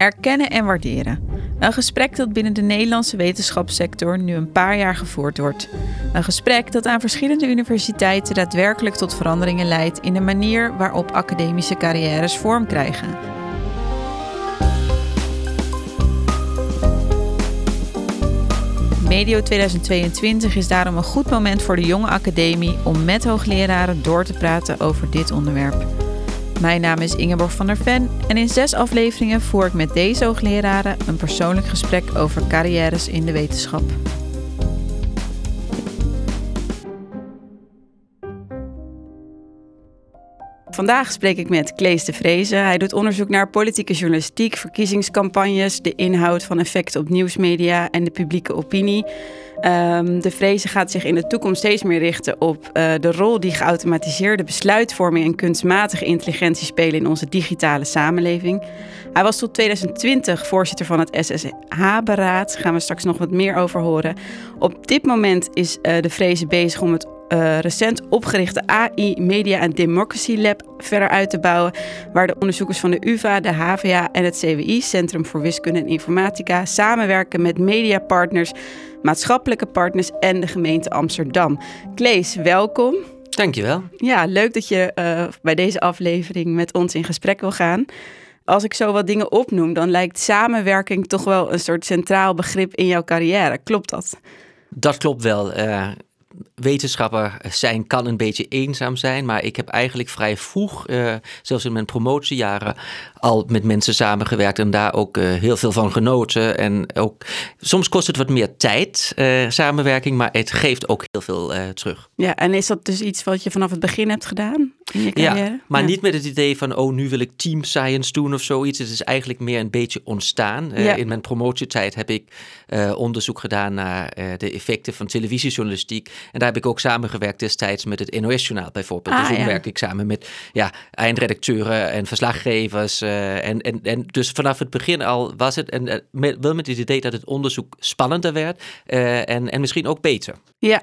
Erkennen en waarderen. Een gesprek dat binnen de Nederlandse wetenschapssector nu een paar jaar gevoerd wordt. Een gesprek dat aan verschillende universiteiten daadwerkelijk tot veranderingen leidt in de manier waarop academische carrières vorm krijgen. Medio 2022 is daarom een goed moment voor de jonge academie om met hoogleraren door te praten over dit onderwerp. Mijn naam is Ingeborg van der Ven en in zes afleveringen voer ik met deze hoogleraren een persoonlijk gesprek over carrières in de wetenschap. Vandaag spreek ik met Klees de Vrezen. Hij doet onderzoek naar politieke journalistiek, verkiezingscampagnes, de inhoud van effecten op nieuwsmedia en de publieke opinie. Um, de Vrezen gaat zich in de toekomst steeds meer richten op uh, de rol die geautomatiseerde besluitvorming en kunstmatige intelligentie spelen in onze digitale samenleving. Hij was tot 2020 voorzitter van het SSH-beraad. Daar gaan we straks nog wat meer over horen. Op dit moment is uh, de Vrezen bezig om het uh, recent opgerichte AI Media and Democracy Lab verder uit te bouwen, waar de onderzoekers van de UvA, de HVA en het CWI, Centrum voor Wiskunde en Informatica, samenwerken met mediapartners, maatschappelijke partners en de gemeente Amsterdam. Klees, welkom. Dankjewel. Ja, leuk dat je uh, bij deze aflevering met ons in gesprek wil gaan. Als ik zo wat dingen opnoem, dan lijkt samenwerking toch wel een soort centraal begrip in jouw carrière. Klopt dat? Dat klopt wel. Uh, wetenschapper zijn kan een beetje eenzaam zijn, maar ik heb eigenlijk vrij vroeg, uh, zelfs in mijn promotiejaren, al met mensen samengewerkt en daar ook uh, heel veel van genoten. En ook soms kost het wat meer tijd, uh, samenwerking, maar het geeft ook heel veel terug. Ja, en is dat dus iets wat je vanaf het begin hebt gedaan in je carrière? Ja, maar ja. niet met het idee van, oh, nu wil ik team science doen of zoiets. Het is eigenlijk meer een beetje ontstaan. Ja. In mijn promotietijd heb ik onderzoek gedaan naar de effecten van televisiejournalistiek. En daar heb ik ook samengewerkt destijds met het NOS-journaal bijvoorbeeld. Ah, dus toen ja. werk ik samen met ja, eindredacteuren en verslaggevers. Uh, en, en, en dus vanaf het begin al was het, en, met, wel met het idee dat het onderzoek spannender werd en, en misschien ook beter. Ja,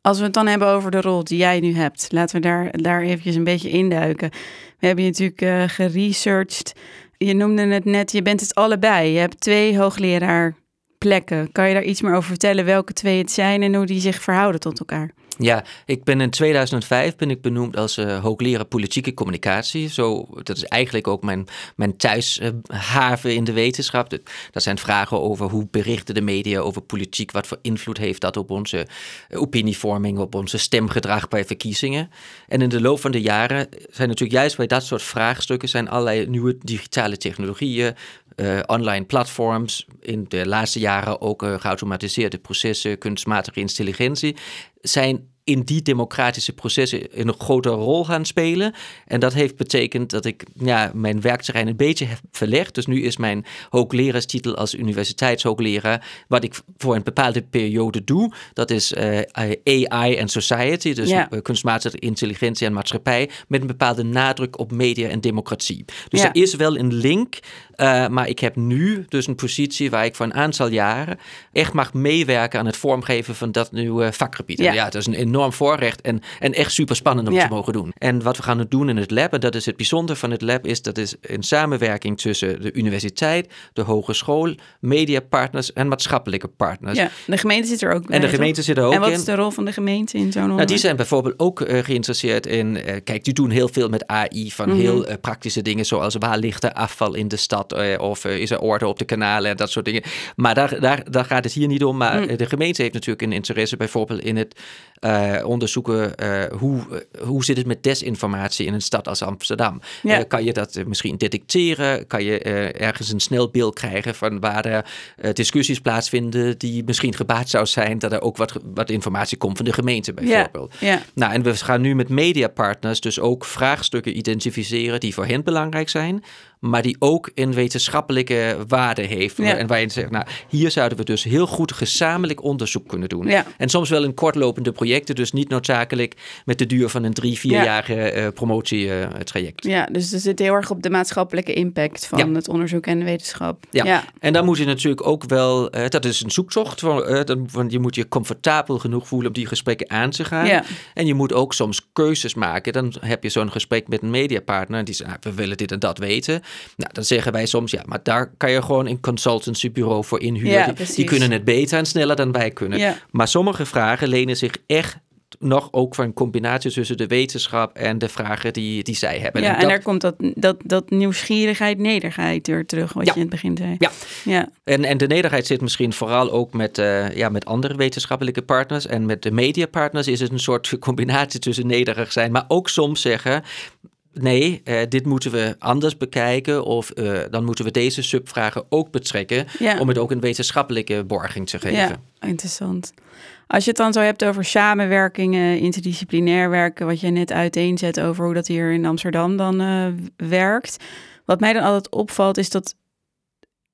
als we het dan hebben over de rol die jij nu hebt, laten we daar, daar eventjes een beetje induiken. We hebben je natuurlijk uh, geresearched. Je noemde het net, je bent het allebei. Je hebt twee hoogleraar plekken. Kan je daar iets meer over vertellen welke twee het zijn en hoe die zich verhouden tot elkaar? Ja, ik ben in 2005 ben ik benoemd als uh, hoogleraar politieke communicatie. Zo, dat is eigenlijk ook mijn, mijn thuishaven uh, in de wetenschap. Dat, zijn vragen over hoe berichten de media over politiek, wat voor invloed heeft dat op onze uh, opinievorming, op onze stemgedrag bij verkiezingen. En in de loop van de jaren zijn natuurlijk juist bij dat soort vraagstukken zijn allerlei nieuwe digitale technologieën, uh, online platforms, in de laatste jaren ook uh, geautomatiseerde processen, kunstmatige intelligentie, zijn in die democratische processen een grote rol gaan spelen. En dat heeft betekend dat ik ja, mijn werkterrein een beetje heb verlegd. Dus nu is mijn hooglerarstitel als universiteitshoogleraar, wat ik voor een bepaalde periode doe, dat is uh, AI en society, dus Ja. kunstmatige intelligentie en maatschappij, met een bepaalde nadruk op media en democratie. Dus Ja. er is wel een link, uh, maar ik heb nu dus een positie waar ik voor een aantal jaren echt mag meewerken aan het vormgeven van dat nieuwe vakgebied. Ja. ja, dat is een enorm voorrecht en, en echt super spannend om Ja. te mogen doen. En wat we gaan doen in het lab, en dat is het bijzondere van het lab, is dat is een samenwerking tussen de universiteit, de hogeschool, mediapartners en maatschappelijke partners. Ja, de gemeente zit er ook bij. En de toch? gemeente zit er ook En wat in. is de rol van de gemeente in zo'n Nou, die onderzoek? zijn bijvoorbeeld ook uh, geïnteresseerd in. Uh, kijk, die doen heel veel met AI. Van Mhm. heel praktische dingen. Zoals waar ligt er afval in de stad? Of is er orde op de kanalen en dat soort dingen. Maar daar, daar, daar gaat het hier niet om. Maar Mm. de gemeente heeft natuurlijk een interesse. Bijvoorbeeld in het onderzoeken. hoe, hoe zit het met desinformatie in een stad als Amsterdam? Ja. kan je dat misschien detecteren? Kan je ergens een snel beeld krijgen van waar er discussies plaatsvinden. die misschien gebaat zou zijn. dat er ook wat, wat informatie komt van de gemeente bijvoorbeeld. Ja, ja. Nou, en we gaan nu met mediapartners dus ook vraagstukken identificeren die voor hen belangrijk zijn, maar die ook een wetenschappelijke waarde heeft. Ja. En waar je zegt, nou, hier zouden we dus heel goed gezamenlijk onderzoek kunnen doen. Ja. En soms wel in kortlopende projecten, dus niet noodzakelijk met de duur van een drie, vierjarige uh, promotietraject. Ja, dus er zit heel erg op de maatschappelijke impact van Ja. het onderzoek en de wetenschap. Ja. ja. en dan moet je natuurlijk ook wel, uh, dat is een zoektocht, van, dan, want je moet je comfortabel genoeg voelen om die gesprekken aan te gaan. Ja. En je moet ook soms keuzes maken. Dan heb je zo'n gesprek met een mediapartner en die zegt, ah, we willen dit en dat weten. Nou, dan zeggen wij soms, ja, maar daar kan je gewoon een consultancybureau voor inhuren. Ja, die, die kunnen het beter en sneller dan wij kunnen. Ja. Maar sommige vragen lenen zich echt nog ook voor een combinatie tussen de wetenschap en de vragen die, die zij hebben. Ja, en, dat- daar komt dat, dat, dat nieuwsgierigheid, nederigheid weer terug, wat Ja. je in het begin zei. Ja. ja. En, en de nederigheid zit misschien vooral ook met, eh, ja, met andere wetenschappelijke partners. En met de mediapartners is het een soort combinatie tussen nederig zijn, maar ook soms zeggen. Nee, eh, dit moeten we anders bekijken. Of eh, dan moeten we deze subvragen ook betrekken. Ja. Om het ook een wetenschappelijke borging te geven. Ja, interessant. Als je het dan zo hebt over samenwerkingen, interdisciplinair werken, wat je net uiteenzet over hoe dat hier in Amsterdam dan eh, werkt. Wat mij dan altijd opvalt is dat,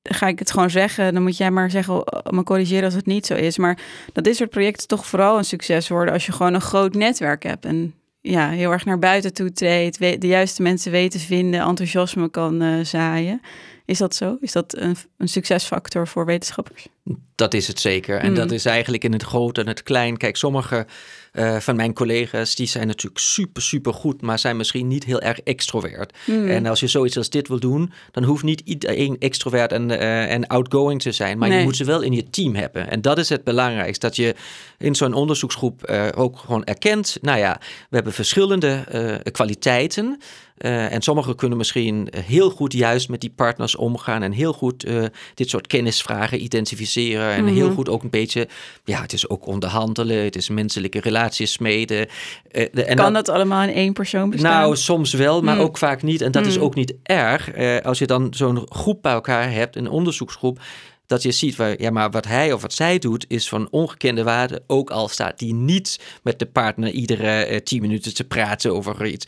ga ik het gewoon zeggen, dan moet jij maar zeggen, eh, me corrigeren als het niet zo is. Maar dat dit soort projecten toch vooral een succes worden als je gewoon een groot netwerk hebt. En ja, heel erg naar buiten toe treedt, de juiste mensen weten vinden, enthousiasme kan eh, zaaien. Is dat zo? Is dat een, een succesfactor voor wetenschappers? Dat is het zeker. En Mm. dat is eigenlijk in het groot en het klein. Kijk, sommige eh, van mijn collega's, die zijn natuurlijk super, super goed, maar zijn misschien niet heel erg extrovert. Mm. En als je zoiets als dit wil doen, dan hoeft niet iedereen extrovert en, eh, en outgoing te zijn, maar Nee. je moet ze wel in je team hebben. En dat is het belangrijkste, dat je in zo'n onderzoeksgroep eh, ook gewoon erkent, nou ja, we hebben verschillende kwaliteiten. Eh, en sommigen kunnen misschien heel goed juist met die partners omgaan en heel goed eh, dit soort kennisvragen identificeren. En heel Mhm. goed ook een beetje, ja, het is ook onderhandelen, het is menselijke relaties smeden. Eh, de- en kan dat- dat allemaal in één persoon bestaan? nou, soms wel, maar Mm. ook vaak niet. En dat is Mm. ook niet erg. Als je dan zo'n groep bij elkaar hebt, een onderzoeksgroep, dat je ziet, waar, ja, maar wat hij of wat zij doet, is van ongekende waarde. Ook al staat die niet met de partner iedere tien minuten te praten over iets.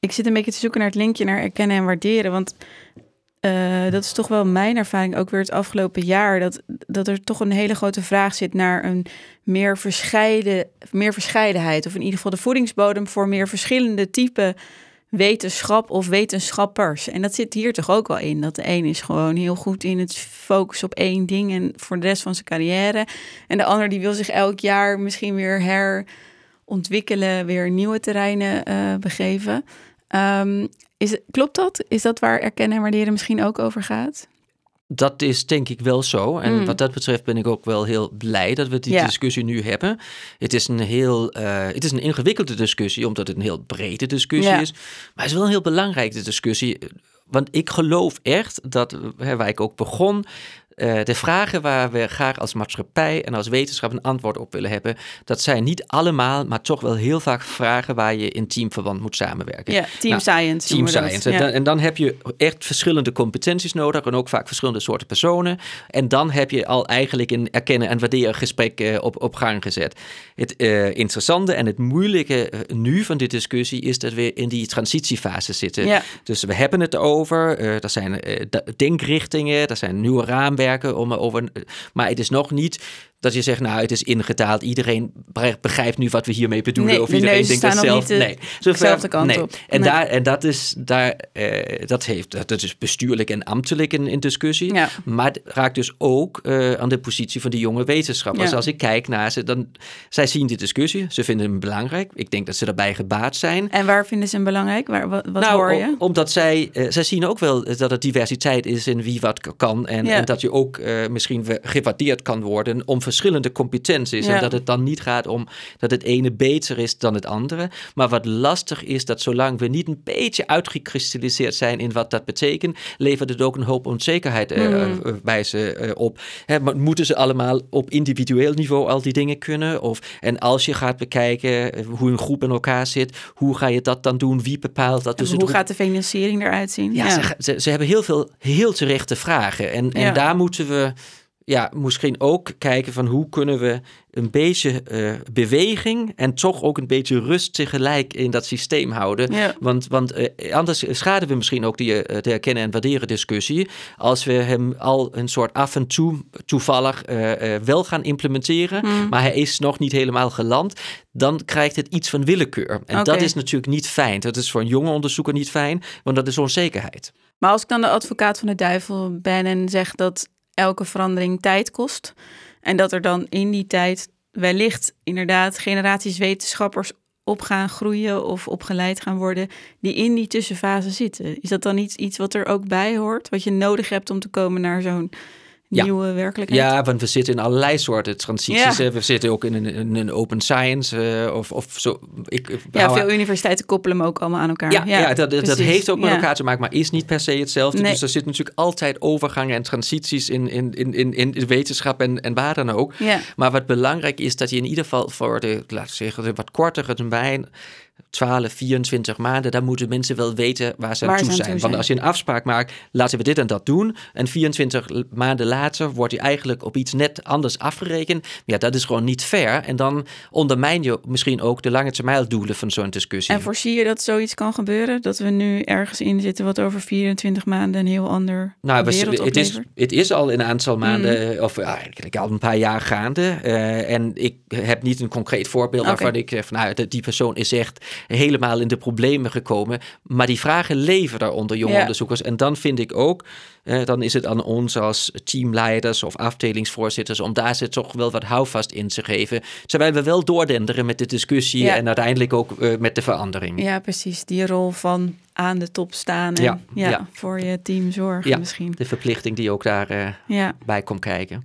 Ik zit een beetje te zoeken naar het linkje naar erkennen en waarderen. Want eh, dat is toch wel mijn ervaring, ook weer het afgelopen jaar. Dat, dat er toch een hele grote vraag zit naar een meer, verscheiden, meer verscheidenheid. Of in ieder geval de voedingsbodem voor meer verschillende typen wetenschap of wetenschappers. En dat zit hier toch ook wel in. Dat de een is gewoon heel goed in het focussen op één ding en voor de rest van zijn carrière. En de ander die wil zich elk jaar misschien weer herontwikkelen, weer nieuwe terreinen eh, begeven. Ehm, is, klopt dat? Is dat waar erkennen en waarderen misschien ook over gaat? Dat is denk ik wel zo. En Mm. wat dat betreft ben ik ook wel heel blij dat we die Ja. discussie nu hebben. Het is een heel, eh, het is een ingewikkelde discussie, omdat het een heel brede discussie Ja. is. Maar het is wel een heel belangrijke discussie. Want ik geloof echt dat, hè, waar ik ook begon, eh, de vragen waar we graag als maatschappij en als wetenschap een antwoord op willen hebben, dat zijn niet allemaal, maar toch wel heel vaak vragen waar je in teamverband moet samenwerken. Ja, team Nou, science. Team science. En, dan, en dan heb je echt verschillende competenties nodig en ook vaak verschillende soorten personen. En dan heb je al eigenlijk een erkennen en waarderen gesprek eh, op, op gang gezet. Het eh, interessante en het moeilijke nu van dit discussie is dat we in die transitiefase zitten. Ja. Dus we hebben het over, er zijn denkrichtingen, er zijn nieuwe raamwerken, om, over, maar het is nog niet dat je zegt, nou, het is ingetaald, iedereen be- begrijpt nu wat we hiermee bedoelen. Nee, of de iedereen denkt hetzelfde. niet de- nee, dezelfde kant nee. op. En, Nee. daar, en dat is daar, eh, dat heeft, dat is bestuurlijk en ambtelijk in, in discussie. Ja. Maar het raakt dus ook eh, aan de positie van de jonge wetenschappers. Ja. Als ik kijk naar ze, dan zij zien die discussie, ze vinden hem belangrijk. Ik denk dat ze daarbij gebaat zijn. En waar vinden ze hem belangrijk? Waar, wat wat nou, hoor je? omdat zij, eh, zij zien ook wel dat er diversiteit is in wie wat kan. En, Ja. en dat je ook misschien gewaardeerd kan worden om verschillende competenties. Ja. En dat het dan niet gaat om dat het ene beter is dan het andere. Maar wat lastig is, dat zolang we niet een beetje uitgekristalliseerd zijn in wat dat betekent, levert het ook een hoop onzekerheid eh, Mm. eh, bij ze eh, op. Hè, maar moeten ze allemaal op individueel niveau al die dingen kunnen? Of, en als je gaat bekijken hoe een groep in elkaar zit, hoe ga je dat dan doen? Wie bepaalt dat? Dus hoe gaat de financiering eruit zien? ja, Ze, ze, ze hebben heel veel heel terechte vragen. En, en Ja. daar moeten we ja, misschien ook kijken van hoe kunnen we een beetje eh, beweging en toch ook een beetje rust tegelijk in dat systeem houden. Ja. Want, want eh, anders schaden we misschien ook die eh, de herkennen en waarderen discussie. Als we hem al een soort af en toe toevallig wel gaan implementeren, Hmm. maar hij is nog niet helemaal geland, dan krijgt het iets van willekeur. En dat is natuurlijk niet fijn. Dat is voor een jonge onderzoeker niet fijn, want dat is onzekerheid. Maar als ik dan de advocaat van de duivel ben en zeg dat elke verandering tijd kost. En dat er dan in die tijd wellicht inderdaad generaties wetenschappers op gaan groeien of opgeleid gaan worden, die in die tussenfase zitten. Is dat dan iets, iets wat er ook bij hoort, wat je nodig hebt om te komen naar zo'n Ja. nieuwe werkelijkheid? Ja, want we zitten in allerlei soorten transities. Ja. We zitten ook in een, in een open science eh, of, of zo. Ik, ik Ja, veel universiteiten koppelen hem ook allemaal aan elkaar. Ja, ja, dat, dat precies. heeft ook met elkaar te maken, maar is niet per se hetzelfde. Nee. Dus er zitten natuurlijk altijd overgangen en transities in, in, in, in, in de wetenschap en, en waar dan ook. Ja. Maar wat belangrijk is, dat je in ieder geval voor de, laten we zeggen, de wat kortere termijn, 12, 24 maanden, daar moeten mensen wel weten waar ze aan toe zijn. Want als je een afspraak maakt, laten we dit en dat doen. En 24 l- maanden later wordt je eigenlijk op iets net anders afgerekend. Ja, dat is gewoon niet fair. En dan ondermijn je misschien ook de lange termijn doelen van zo'n discussie. En voorzie je dat zoiets kan gebeuren? Dat we nu ergens in zitten wat over 24 maanden een heel ander Nou, wereld het, is, het is al een aantal maanden, Mhm. of eigenlijk al een paar jaar gaande. Eh, en ik heb niet een concreet voorbeeld Oké. waarvan ik zeg van nou, die persoon is echt helemaal in de problemen gekomen. Maar die vragen leven daar onder jonge Ja. onderzoekers. En dan vind ik ook, eh, dan is het aan ons als teamleiders of afdelingsvoorzitters om daar ze toch wel wat houvast in te geven. Terwijl we wel doordenderen met de discussie Ja. en uiteindelijk ook eh, met de verandering. Ja, precies. Die rol van aan de top staan en Ja, ja, ja. voor je team zorgen Ja. misschien. De verplichting die ook daarbij Ja. bij komt kijken.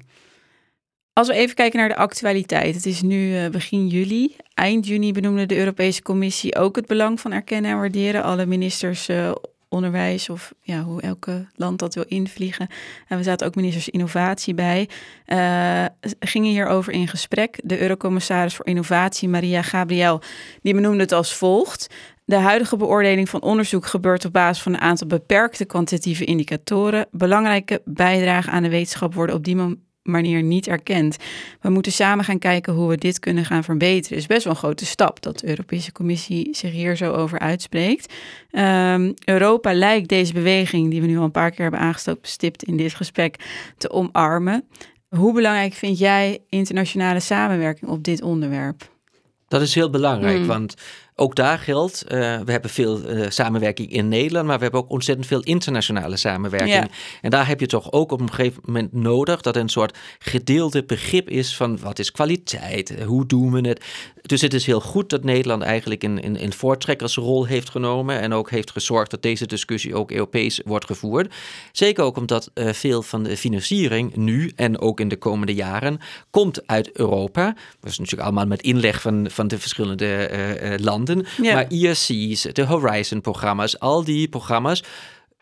Als we even kijken naar de actualiteit. Het is nu eh, begin juli. Eind juni benoemde de Europese Commissie ook het belang van erkennen en waarderen. Alle ministers eh, onderwijs of ja, hoe elke land dat wil invliegen. En we zaten ook ministers innovatie bij. Eh, gingen hierover in gesprek. De Eurocommissaris voor Innovatie, Maria Gabriel, die benoemde het als volgt. De huidige beoordeling van onderzoek gebeurt op basis van een aantal beperkte kwantitatieve indicatoren. Belangrijke bijdragen aan de wetenschap worden op die manier niet erkend. We moeten samen gaan kijken hoe we dit kunnen gaan verbeteren. Het is best wel een grote stap dat de Europese Commissie zich hier zo over uitspreekt. Ehm, Europa lijkt deze beweging, die we nu al een paar keer hebben aangestipt in dit gesprek, te omarmen. Hoe belangrijk vind jij internationale samenwerking op dit onderwerp? Dat is heel belangrijk, Mm. want ook daar geldt, eh, we hebben veel eh, samenwerking in Nederland, maar we hebben ook ontzettend veel internationale samenwerking. Ja. En daar heb je toch ook op een gegeven moment nodig dat er een soort gedeelde begrip is van wat is kwaliteit, eh, hoe doen we het. Dus het is heel goed dat Nederland eigenlijk een, een, een voortrekkersrol heeft genomen en ook heeft gezorgd dat deze discussie ook Europees wordt gevoerd. Zeker ook omdat veel van de financiering nu en ook in de komende jaren komt uit Europa. Dat is natuurlijk allemaal met inleg van, van de verschillende eh, landen. Ja. Maar IRC's, de Horizon-programma's, al die programma's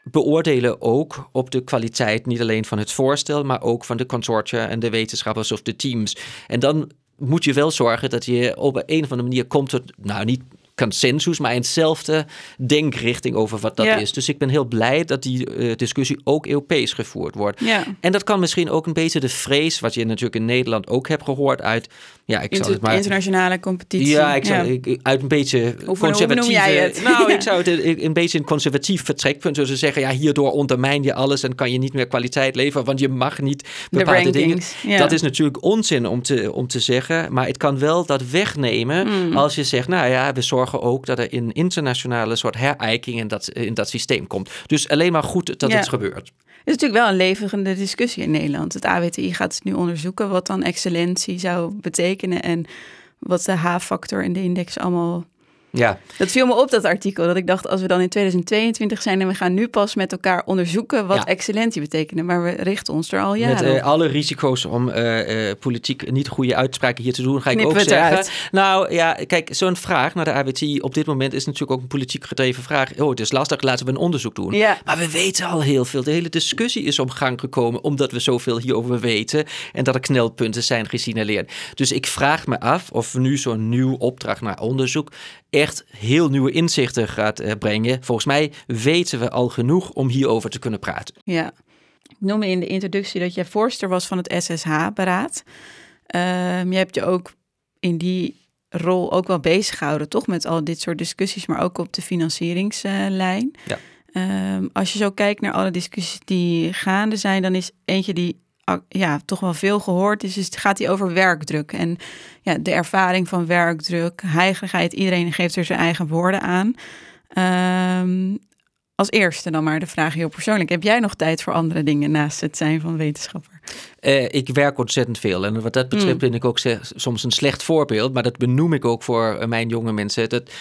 beoordelen ook op de kwaliteit niet alleen van het voorstel, maar ook van de consortia en de wetenschappers of de teams. En dan moet je wel zorgen dat je op een of andere manier komt tot, nou niet consensus, maar eenzelfde denkrichting over wat dat Ja. is. Dus ik ben heel blij dat die eh, discussie ook Europees gevoerd wordt. Ja, En dat kan misschien ook een beetje de vrees, wat je natuurlijk in Nederland ook hebt gehoord uit, ja, ik Inter- het maar internationale competitie. ja, ik zou, ik- uit een beetje hoe conservatieve... noem jij het? Nou, Ja. ik zou het een, een beetje een conservatief vertrekpunt. Ze zeggen, ja, hierdoor ondermijn je alles en kan je niet meer kwaliteit leveren, want je mag niet bepaalde dingen. ja. Dat is natuurlijk onzin om te, om te zeggen, maar het kan wel dat wegnemen Hmm. als je zegt, nou ja, we zorgen ook dat er in internationale soort herijking in dat, in dat systeem komt. Dus alleen maar goed dat het gebeurt. Het is natuurlijk wel een levendige discussie in Nederland. Het AWTI gaat nu onderzoeken wat dan excellentie zou betekenen en wat de H-factor en de index allemaal. Ja, Dat viel me op dat artikel. Dat ik dacht, als we dan in 2022 zijn en we gaan nu pas met elkaar onderzoeken wat Ja. excellentie betekent. Maar we richten ons er al jaren Met eh, alle risico's om eh, eh, politiek niet goede uitspraken hier te doen, ga ik Knippen ook zeggen. eruit. Nou ja, kijk, zo'n vraag naar de AWT op dit moment is natuurlijk ook een politiek gedreven vraag. Oh, het is lastig, laten we een onderzoek doen. Ja. Maar we weten al heel veel. De hele discussie is op gang gekomen omdat we zoveel hierover weten en dat er knelpunten zijn gesignaleerd. Dus ik vraag me af of nu zo'n nieuw opdracht naar onderzoek echt heel nieuwe inzichten gaat eh, brengen. Volgens mij weten we al genoeg om hierover te kunnen praten. Ja. Ik noemde in de introductie dat jij voorzitter was van het SSH-beraad. Ehm je hebt je ook in die rol ook wel bezig gehouden, toch? Met al dit soort discussies, maar ook op de financieringslijn. Ja. Ehm, als je zo kijkt naar alle discussies die gaande zijn, dan is eentje die ja, toch wel veel gehoord is, is het gaat die over werkdruk. En ja, de ervaring van werkdruk, heigerigheid, iedereen geeft er zijn eigen woorden aan. Ehm, als eerste dan maar de vraag heel persoonlijk. Heb jij nog tijd voor andere dingen naast het zijn van wetenschapper? Uh, ik werk ontzettend veel. En wat dat betreft mm. ben ik ook soms een slecht voorbeeld. Maar dat benoem ik ook voor mijn jonge mensen. Dat,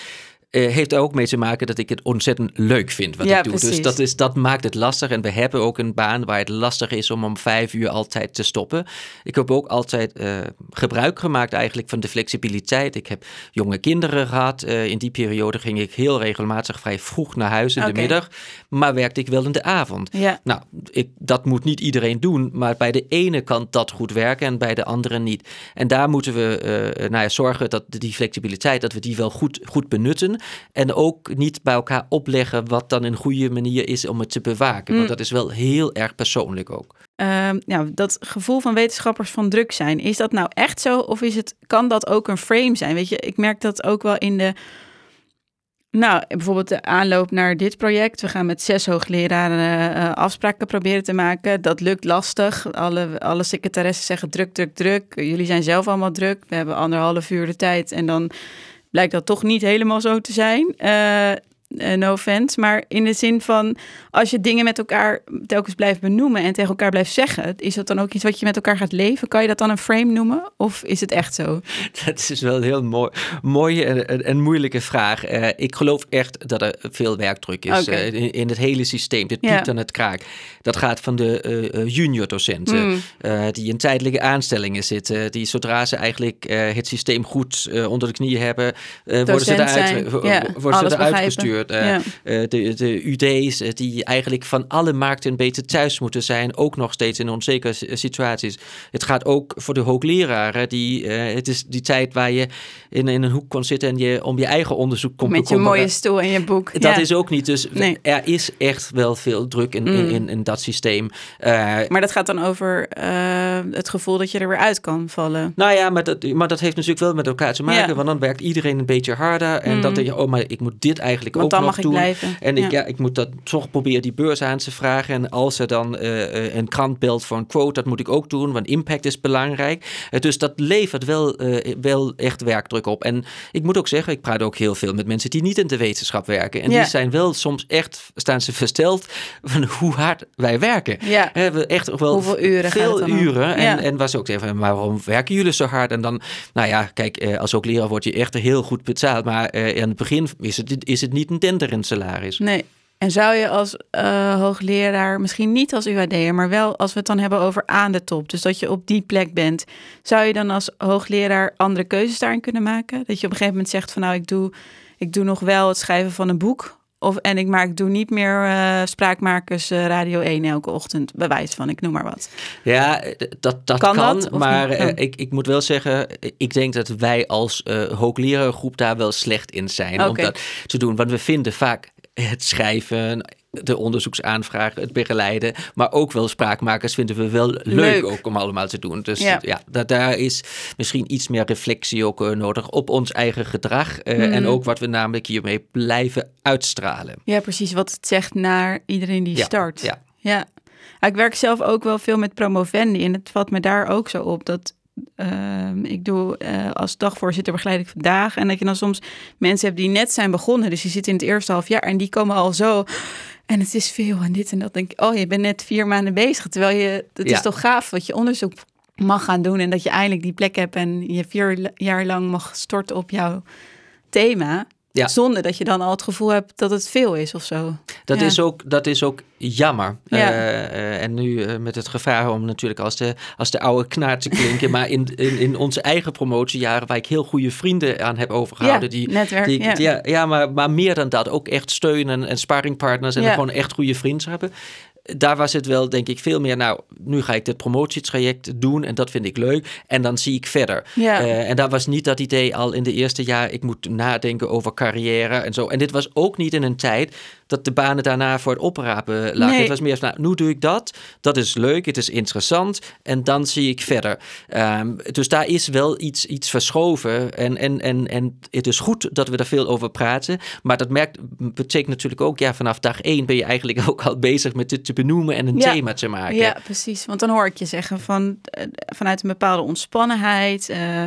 uh, heeft ook mee te maken dat ik het ontzettend leuk vind wat ik doe. Dus dat, is, dat maakt het lastig. En we hebben ook een baan waar het lastig is om om vijf uur altijd te stoppen. Ik heb ook altijd uh, gebruik gemaakt eigenlijk van de flexibiliteit. Ik heb jonge kinderen gehad. Uh, in die periode ging ik heel regelmatig vrij vroeg naar huis in de middag. Maar werkte ik wel in de avond. Ja. Nou, ik, dat moet niet iedereen doen. Maar bij de ene kan dat goed werken en bij de andere niet. En daar moeten we nou ja, zorgen dat die flexibiliteit, dat we die wel goed, goed benutten. En ook niet bij elkaar opleggen wat dan een goede manier is om het te bewaken. Want mm. dat is wel heel erg persoonlijk ook. Uh, nou, dat gevoel van wetenschappers van druk zijn, is dat nou echt zo? Of is het, kan dat ook een frame zijn? Weet je, ik merk dat ook wel in de. Nou, bijvoorbeeld de aanloop naar dit project. We gaan met zes hoogleraren uh, afspraken proberen te maken. Dat lukt lastig. Alle, alle secretaressen zeggen druk, druk, druk. Jullie zijn zelf allemaal druk. We hebben anderhalf uur de tijd en dan blijkt dat toch niet helemaal zo te zijn. Uh, uh, no offense, maar in de zin van als je dingen met elkaar telkens blijft benoemen en tegen elkaar blijft zeggen, is dat dan ook iets wat je met elkaar gaat leven? Kan je dat dan een frame noemen of is het echt zo? Dat is wel een heel mooi, mooie en, en moeilijke vraag. Uh, ik geloof echt dat er veel werkdruk is okay. uh, in, in, het hele systeem. Dit piept ja. aan het kraak. Dat gaat van de junior docenten mm. die in tijdelijke aanstellingen zitten, die zodra ze eigenlijk het systeem goed onder de knie hebben, worden ze eruit, worden ze eruit gestuurd. Uh, de, de UD's eh, die eigenlijk van alle markten een beetje thuis moeten zijn, ook nog steeds in onzekere situaties. Het gaat ook voor de hoogleraren, die, het is die tijd waar je in, in een hoek kon zitten en je om je eigen onderzoek kon Met je mooie stoel en je boek. Dat is ook niet. Dus er is echt wel veel druk in, in, mm. in, dat systeem. maar dat gaat dan over het gevoel dat je er weer uit kan vallen. Nou ja, maar dat, maar dat heeft natuurlijk wel met elkaar te maken, want dan werkt iedereen een beetje harder en mm. dat je, oh, maar ik moet dit eigenlijk ook dan mag ik blijven. En ik, ja. ik moet dat toch proberen die beurs aan te vragen. En als er dan uh, een krant belt voor een quote, dat moet ik ook doen, want impact is belangrijk. Uh, dus dat levert wel, uh, wel echt werkdruk op. En ik moet ook zeggen, ik praat ook heel veel met mensen die niet in de wetenschap werken. En ja. die zijn wel soms echt, staan ze versteld van hoe hard wij werken. Ja. We hebben echt wel Hoeveel uren veel uren. En, en was ook zeggen, maar waarom werken jullie zo hard? En dan, nou ja, kijk, als ook leraar word je echt heel goed betaald. Maar in het begin is het, is het niet een denderend salaris. Nee. En zou je als uh, hoogleraar, misschien niet als UAD'er, maar wel als we het dan hebben over aan de top, dus dat je op die plek bent, zou je dan als hoogleraar andere keuzes daarin kunnen maken? Dat je op een gegeven moment zegt van nou, ik doe, ik doe nog wel het schrijven van een boek. Of, en ik, maak, doe niet meer uh, spraakmakers uh, Radio 1 elke ochtend, bewijs van, ik noem maar wat. Ja, dat, dat kan, kan maar uh, ik, ik moet wel zeggen, ik denk dat wij als hooglerarengroep daar wel slecht in zijn okay. om dat te doen. Want we vinden vaak het schrijven, de onderzoeksaanvragen, het begeleiden. Maar ook wel spraakmakers vinden we wel leuk, ook om allemaal te doen. Dus ja, ja dat, daar is misschien iets meer reflectie ook uh, nodig op ons eigen gedrag. Uh, mm. En ook wat we namelijk hiermee blijven uitstralen. Ja, precies. Wat het zegt naar iedereen die ja, start. Ja. ja. Ik werk zelf ook wel veel met promovendi. En het valt me daar ook zo op dat uh, ik doe uh, als dagvoorzitter begeleid ik vandaag. En dat je dan soms mensen hebt die net zijn begonnen. Dus die zitten in het eerste half jaar en die komen al zo. En het is veel en dit en dat. denk ik, oh, je bent net vier maanden bezig. Terwijl je, het ja. is toch gaaf wat je onderzoek mag gaan doen. En dat je eindelijk die plek hebt en je vier jaar lang mag storten op jouw thema. Ja. Zonder dat je dan al het gevoel hebt dat het veel is of zo. Dat, ja. is, ook, dat is ook jammer. Ja. Uh, en nu uh, met het gevaar om natuurlijk als de, als de oude knaar te klinken. maar in, in, in onze eigen promotiejaren, waar ik heel goede vrienden aan heb overgehouden. die, netwerk, die, ja. ja. Ja, maar, maar meer dan dat. Ook echt steun en, en sparringpartners. En gewoon echt goede vriendschappen daar was het wel, denk ik, veel meer. Nou, nu ga ik dit promotietraject doen en dat vind ik leuk. En dan zie ik verder. Ja. Uh, en daar was niet dat idee al in de eerste jaar. Ik moet nadenken over carrière en zo. En dit was ook niet in een tijd dat de banen daarna voor het oprapen lagen. Nee. Het was meer van, nou, nu doe ik dat. Dat is leuk, het is interessant. En dan zie ik verder. Um, dus daar is wel iets, iets verschoven. En, en, en, en het is goed dat we er veel over praten. Maar dat merkt, betekent natuurlijk ook, ja, vanaf dag één ben je eigenlijk ook al bezig met dit te benoemen en een ja. thema te maken. Ja, precies. Want dan hoor ik je zeggen van, uh, vanuit een bepaalde ontspannenheid... Uh,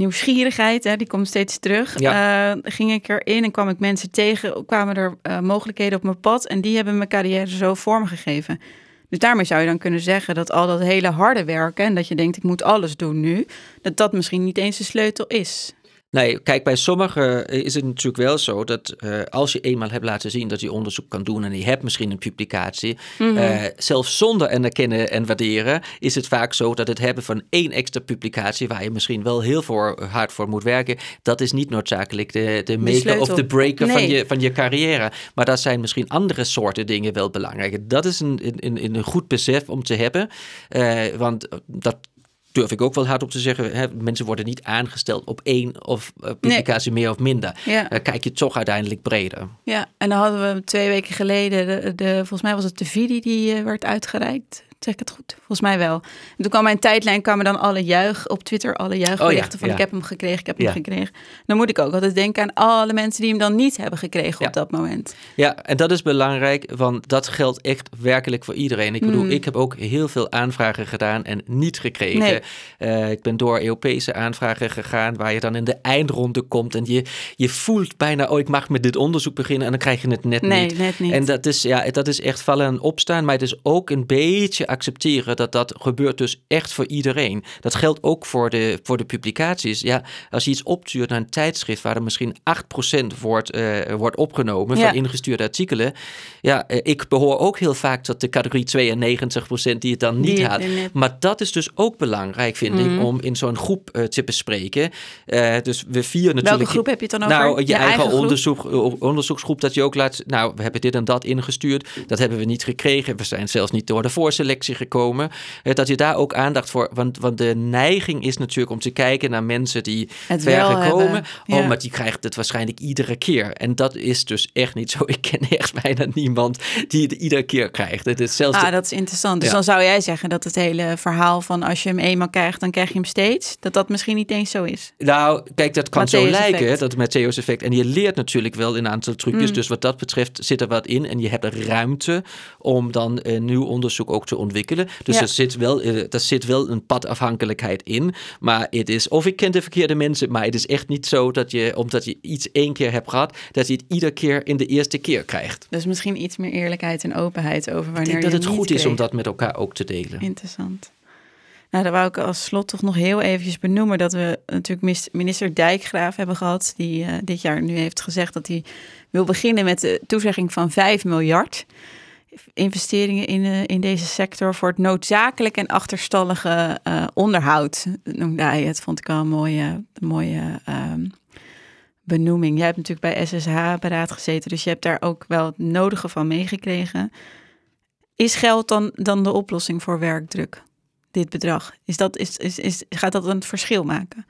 nieuwsgierigheid, hè, die komt steeds terug. Ja. Uh, ging ik erin en kwam ik mensen tegen, kwamen er uh, mogelijkheden op mijn pad en die hebben mijn carrière zo vormgegeven. Dus daarmee zou je dan kunnen zeggen dat al dat hele harde werken en dat je denkt ik moet alles doen nu, dat dat misschien niet eens de sleutel is. Nee, kijk, bij sommigen is het natuurlijk wel zo dat uh, als je eenmaal hebt laten zien dat je onderzoek kan doen en je hebt misschien een publicatie, mm uh, zelfs zonder erkennen en waarderen, is het vaak zo dat het hebben van één extra publicatie, waar je misschien wel heel voor, hard voor moet werken, dat is niet noodzakelijk de, de maker of de breaker nee. van, je, van je carrière. Maar dat zijn misschien andere soorten dingen wel belangrijk. Dat is een, een, een goed besef om te hebben, uh, want dat durf ik ook wel hard op te zeggen, hè, mensen worden niet aangesteld op één of uh, publicatie meer of minder. Ja. Uh, kijk je toch uiteindelijk breder. Ja, en dan hadden we twee weken geleden, de, de volgens mij was het de Vidi die uh, werd uitgereikt. Zeg ik het goed? Volgens mij wel. En toen kwam mijn tijdlijn, kwamen dan alle juich op Twitter, alle juichberichten oh, van ik heb hem gekregen, ik heb hem gekregen. Dan moet ik ook altijd denken aan alle mensen die hem dan niet hebben gekregen op dat moment. Ja, en dat is belangrijk, want dat geldt echt werkelijk voor iedereen. Ik bedoel, mm. ik heb ook heel veel aanvragen gedaan en niet gekregen. Nee. Uh, ik ben door Europese aanvragen gegaan, waar je dan in de eindronde komt en je, je voelt bijna, oh ik mag met dit onderzoek beginnen en dan krijg je het net nee, niet. Net niet. En dat is, ja, dat is echt vallen en opstaan, maar het is ook een beetje accepteren dat dat gebeurt dus echt voor iedereen. Dat geldt ook voor de, voor de publicaties. Ja, als je iets opstuurt naar een tijdschrift waar er misschien 8% wordt, uh, wordt opgenomen van ingestuurde artikelen. Ja, uh, ik behoor ook heel vaak tot de categorie 92% die het dan niet die, had. Maar dat is dus ook belangrijk, vind mm. ik, mhm. om in zo'n groep uh, te bespreken. dus we vieren natuurlijk... Welke groep heb je het dan over? Nou, je, eigen, eigen onderzoek, onderzoeksgroep dat je ook laat... Nou, we hebben dit en dat ingestuurd. Dat hebben we niet gekregen. We zijn zelfs niet door de voorselectie gekomen. dat je daar ook aandacht voor. Want, want de neiging is natuurlijk om te kijken naar mensen die het ver gekomen. Oh, maar die krijgt het waarschijnlijk iedere keer. En dat is dus echt niet zo. Ik ken echt bijna niemand die het iedere keer krijgt. Het is zelfs ah, dat is interessant. Dus dan zou jij zeggen dat het hele verhaal van als je hem eenmaal krijgt, dan krijg je hem steeds. Dat dat misschien niet eens zo is. Nou, kijk, dat kan zo lijken. Dat met Theo's effect. En je leert natuurlijk wel een aantal trucjes. Mm. Dus wat dat betreft zit er wat in. En je hebt ruimte om dan een nieuw onderzoek ook te ontwikkelen. Dus ja. er zit wel, er zit wel een padafhankelijkheid in. Maar het is, of ik ken de verkeerde mensen, maar het is echt niet zo dat je, omdat je iets één keer hebt gehad, dat je het iedere keer in de eerste keer krijgt. Dus misschien iets meer eerlijkheid en openheid over wanneer ik denk dat het goed is om dat met elkaar ook te delen. Interessant. Nou, dan wou ik als slot toch nog heel eventjes benoemen dat we natuurlijk minister Dijkgraaf hebben gehad, die uh, dit jaar nu heeft gezegd dat hij wil beginnen met de toezegging van 5 miljard investeringen in, uh, in deze sector voor het noodzakelijk en achterstallige uh, onderhoud, noemde hij het. Vond ik al een mooie, mooie uh, benoeming. Jij hebt natuurlijk bij SSH beraad gezeten, dus je hebt daar ook wel het nodige van meegekregen. Is geld dan, dan de oplossing voor werkdruk? Dit bedrag? Is dat, is, is, is, gaat dat een verschil maken?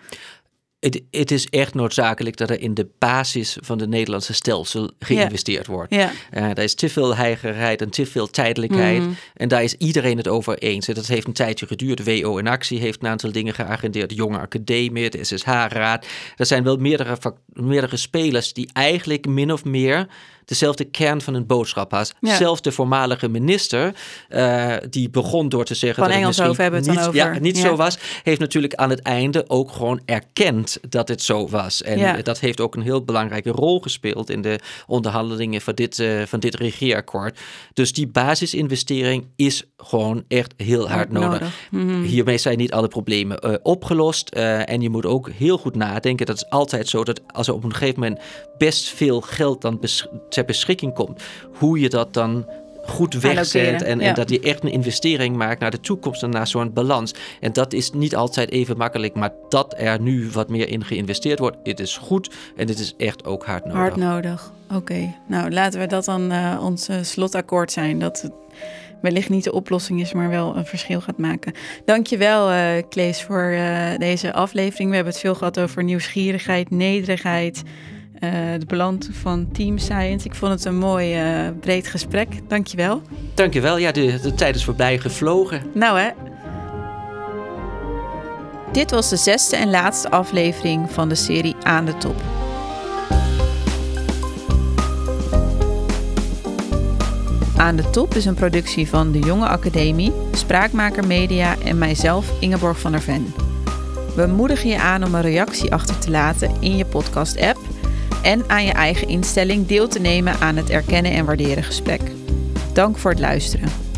Het, het, is echt noodzakelijk dat er in de basis van de Nederlandse stelsel geïnvesteerd wordt. Ja. Uh, daar is te veel heigerheid en te veel tijdelijkheid. Mhm. En daar is iedereen het over eens. En dat heeft een tijdje geduurd. WO in actie heeft een aantal dingen geagendeerd. De Jonge Academie, de SSH-raad. Er zijn wel meerdere, meerdere spelers die eigenlijk min of meer dezelfde kern van een boodschap had. Ja. Zelfs de voormalige minister, uh, die begon door te zeggen van dat Engels het over hebben niet, over. Ja, niet zo was, heeft natuurlijk aan het einde ook gewoon erkend dat het zo was. En ja. dat heeft ook een heel belangrijke rol gespeeld in de onderhandelingen van dit, uh, van dit regeerakkoord. Dus die basisinvestering is gewoon echt heel hard, nodig. nodig. Mm Hiermee zijn niet alle problemen uh, opgelost. en je moet ook heel goed nadenken. Dat is altijd zo dat als er op een gegeven moment best veel geld dan ter beschikking komt, hoe je dat dan goed wegzet en, en, dat je echt een investering maakt naar de toekomst en naar zo'n balans. En dat is niet altijd even makkelijk, maar dat er nu wat meer in geïnvesteerd wordt, het is goed en het is echt ook hard nodig. Hard nodig, oké. Nou, laten we dat dan uh, ons uh, slotakkoord zijn, dat het wellicht niet de oplossing is, maar wel een verschil gaat maken. Dankjewel, uh, Klees, voor deze aflevering. We hebben het veel gehad over nieuwsgierigheid, nederigheid, de beland van Team Science. Ik vond het een mooi uh, breed gesprek. Dankjewel. Dankjewel. Ja, de, de tijd is voorbij gevlogen. Nou hè. Dit was de zesde en laatste aflevering van de serie Aan de Top. Aan de Top is een productie van de Jonge Academie, Spraakmaker Media en mijzelf Ingeborg van der Ven. We moedigen je aan om een reactie achter te laten in je podcast-app en aan je eigen instelling deel te nemen aan het erkennen en waarderen gesprek. Dank voor het luisteren.